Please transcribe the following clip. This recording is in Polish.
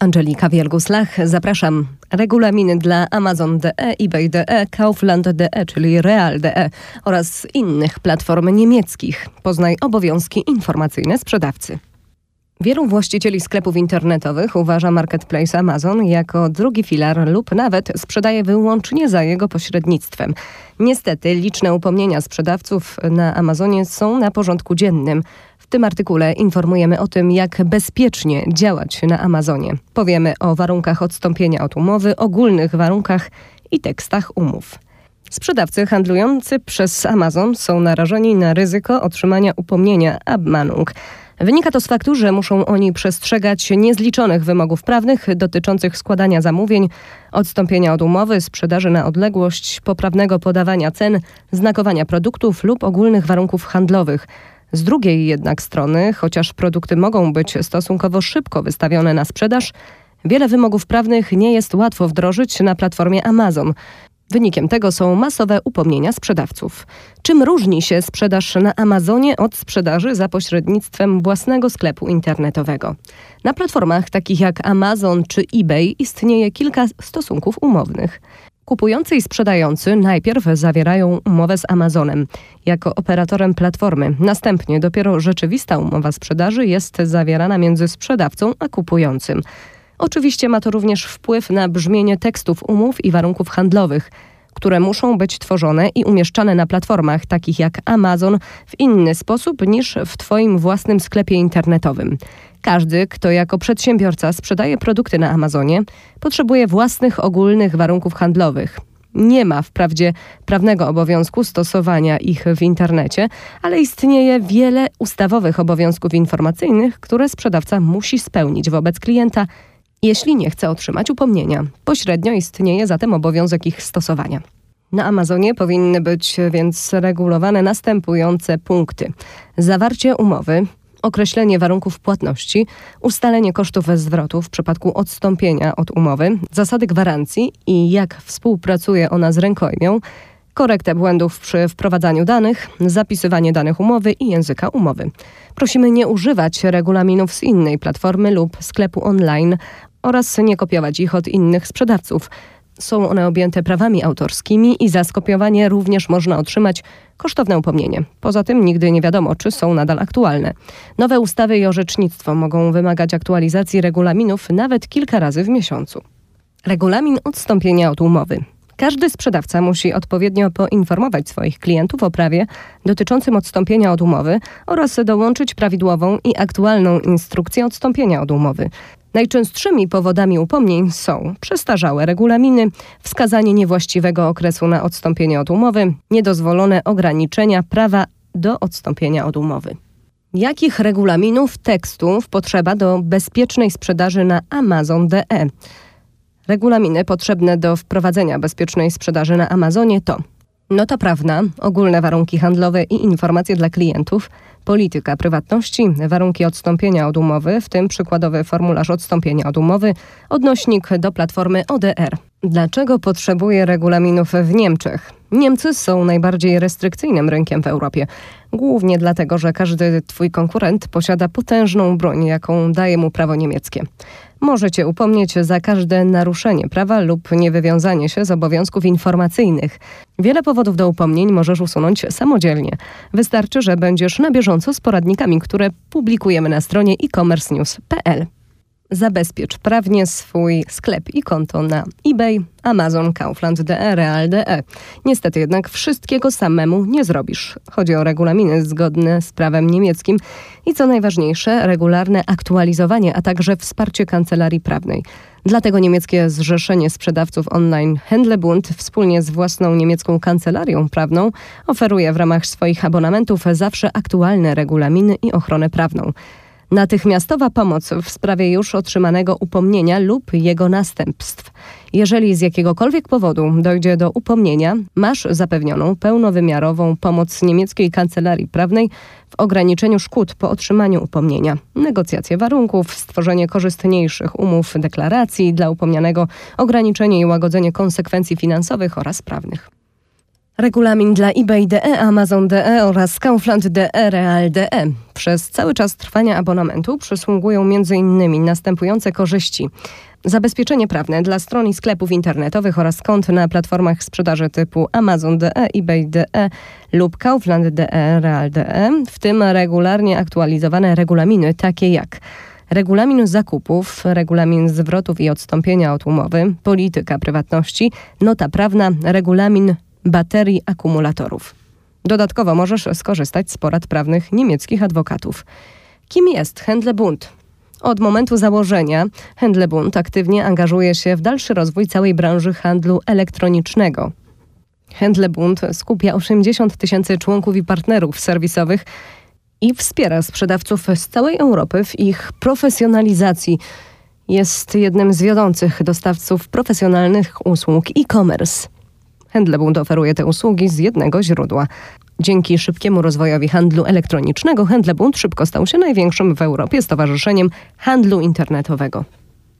Angelika Wielgus-Lach, zapraszam. Regulaminy dla Amazon.de, eBay.de, Kaufland.de, czyli Real.de oraz innych platform niemieckich. Poznaj obowiązki informacyjne sprzedawcy. Wielu właścicieli sklepów internetowych uważa marketplace Amazon jako drugi filar lub nawet sprzedaje wyłącznie za jego pośrednictwem. Niestety liczne upomnienia sprzedawców na Amazonie są na porządku dziennym. W tym artykule informujemy o tym, jak bezpiecznie działać na Amazonie. Powiemy o warunkach odstąpienia od umowy, ogólnych warunkach i tekstach umów. Sprzedawcy handlujący przez Amazon są narażeni na ryzyko otrzymania upomnienia Abmanung. Wynika to z faktu, że muszą oni przestrzegać niezliczonych wymogów prawnych dotyczących składania zamówień, odstąpienia od umowy, sprzedaży na odległość, poprawnego podawania cen, znakowania produktów lub ogólnych warunków handlowych. Z drugiej jednak strony, chociaż produkty mogą być stosunkowo szybko wystawione na sprzedaż, wiele wymogów prawnych nie jest łatwo wdrożyć na platformie Amazon. Wynikiem tego są masowe upomnienia sprzedawców. Czym różni się sprzedaż na Amazonie od sprzedaży za pośrednictwem własnego sklepu internetowego? Na platformach takich jak Amazon czy eBay istnieje kilka stosunków umownych. Kupujący i sprzedający najpierw zawierają umowę z Amazonem jako operatorem platformy. Następnie dopiero rzeczywista umowa sprzedaży jest zawierana między sprzedawcą a kupującym. Oczywiście ma to również wpływ na brzmienie tekstów umów i warunków handlowych, które muszą być tworzone i umieszczane na platformach takich jak Amazon w inny sposób niż w Twoim własnym sklepie internetowym. Każdy, kto jako przedsiębiorca sprzedaje produkty na Amazonie, potrzebuje własnych ogólnych warunków handlowych. Nie ma wprawdzie prawnego obowiązku stosowania ich w internecie, ale istnieje wiele ustawowych obowiązków informacyjnych, które sprzedawca musi spełnić wobec klienta jeśli nie chce otrzymać upomnienia. Pośrednio istnieje zatem obowiązek ich stosowania. Na Amazonie powinny być więc regulowane następujące punkty: zawarcie umowy, określenie warunków płatności, ustalenie kosztów zwrotu w przypadku odstąpienia od umowy, zasady gwarancji i jak współpracuje ona z rękojmią, korektę błędów przy wprowadzaniu danych, zapisywanie danych umowy i języka umowy. Prosimy nie używać regulaminów z innej platformy lub sklepu online oraz nie kopiować ich od innych sprzedawców. Są one objęte prawami autorskimi i za skopiowanie również można otrzymać kosztowne upomnienie. Poza tym nigdy nie wiadomo, czy są nadal aktualne. Nowe ustawy i orzecznictwo mogą wymagać aktualizacji regulaminów nawet kilka razy w miesiącu. Regulamin odstąpienia od umowy. Każdy sprzedawca musi odpowiednio poinformować swoich klientów o prawie dotyczącym odstąpienia od umowy oraz dołączyć prawidłową i aktualną instrukcję odstąpienia od umowy. Najczęstszymi powodami upomnień są przestarzałe regulaminy, wskazanie niewłaściwego okresu na odstąpienie od umowy, niedozwolone ograniczenia prawa do odstąpienia od umowy. Jakich regulaminów tekstów potrzeba do bezpiecznej sprzedaży na Amazon.de? Regulaminy potrzebne do wprowadzenia bezpiecznej sprzedaży na Amazonie to Nota prawna, ogólne warunki handlowe i informacje dla klientów, polityka prywatności, warunki odstąpienia od umowy, w tym przykładowy formularz odstąpienia od umowy, odnośnik do platformy ODR. Dlaczego potrzebuje regulaminów w Niemczech? Niemcy są najbardziej restrykcyjnym rynkiem w Europie. Głównie dlatego, że każdy twój konkurent posiada potężną broń, jaką daje mu prawo niemieckie. Możecie upomnieć za każde naruszenie prawa lub niewywiązanie się z obowiązków informacyjnych. Wiele powodów do upomnień możesz usunąć samodzielnie. Wystarczy, że będziesz na bieżąco z poradnikami, które publikujemy na stronie e-commercenews.pl. Zabezpiecz prawnie swój sklep i konto na eBay, Amazon, Kaufland.de, Real.de. Niestety jednak wszystkiego samemu nie zrobisz. Chodzi o regulaminy zgodne z prawem niemieckim i co najważniejsze, regularne aktualizowanie, a także wsparcie kancelarii prawnej. Dlatego niemieckie Zrzeszenie Sprzedawców Online Handlebund wspólnie z własną niemiecką kancelarią prawną oferuje w ramach swoich abonamentów zawsze aktualne regulaminy i ochronę prawną. Natychmiastowa pomoc w sprawie już otrzymanego upomnienia lub jego następstw. Jeżeli z jakiegokolwiek powodu dojdzie do upomnienia, masz zapewnioną pełnowymiarową pomoc niemieckiej kancelarii prawnej w ograniczeniu szkód po otrzymaniu upomnienia, negocjacje warunków, stworzenie korzystniejszych umów, deklaracji dla upomnianego, ograniczenie i łagodzenie konsekwencji finansowych oraz prawnych. Regulamin dla eBay.de, Amazon.de oraz Kaufland.de, Real.de. Przez cały czas trwania abonamentu przysługują m.in. następujące korzyści. Zabezpieczenie prawne dla stron i sklepów internetowych oraz kont na platformach sprzedaży typu Amazon.de, eBay.de lub Kaufland.de, Real.de, w tym regularnie aktualizowane regulaminy takie jak regulamin zakupów, regulamin zwrotów i odstąpienia od umowy, polityka prywatności, nota prawna, regulamin baterii akumulatorów. Dodatkowo możesz skorzystać z porad prawnych niemieckich adwokatów. Kim jest Händlebund? Od momentu założenia Händlebund aktywnie angażuje się w dalszy rozwój całej branży handlu elektronicznego. Händlebund skupia 80 tysięcy członków i partnerów serwisowych i wspiera sprzedawców z całej Europy w ich profesjonalizacji. Jest jednym z wiodących dostawców profesjonalnych usług e-commerce. Händlebund oferuje te usługi z jednego źródła. Dzięki szybkiemu rozwojowi handlu elektronicznego Händlebund szybko stał się największym w Europie stowarzyszeniem handlu internetowego.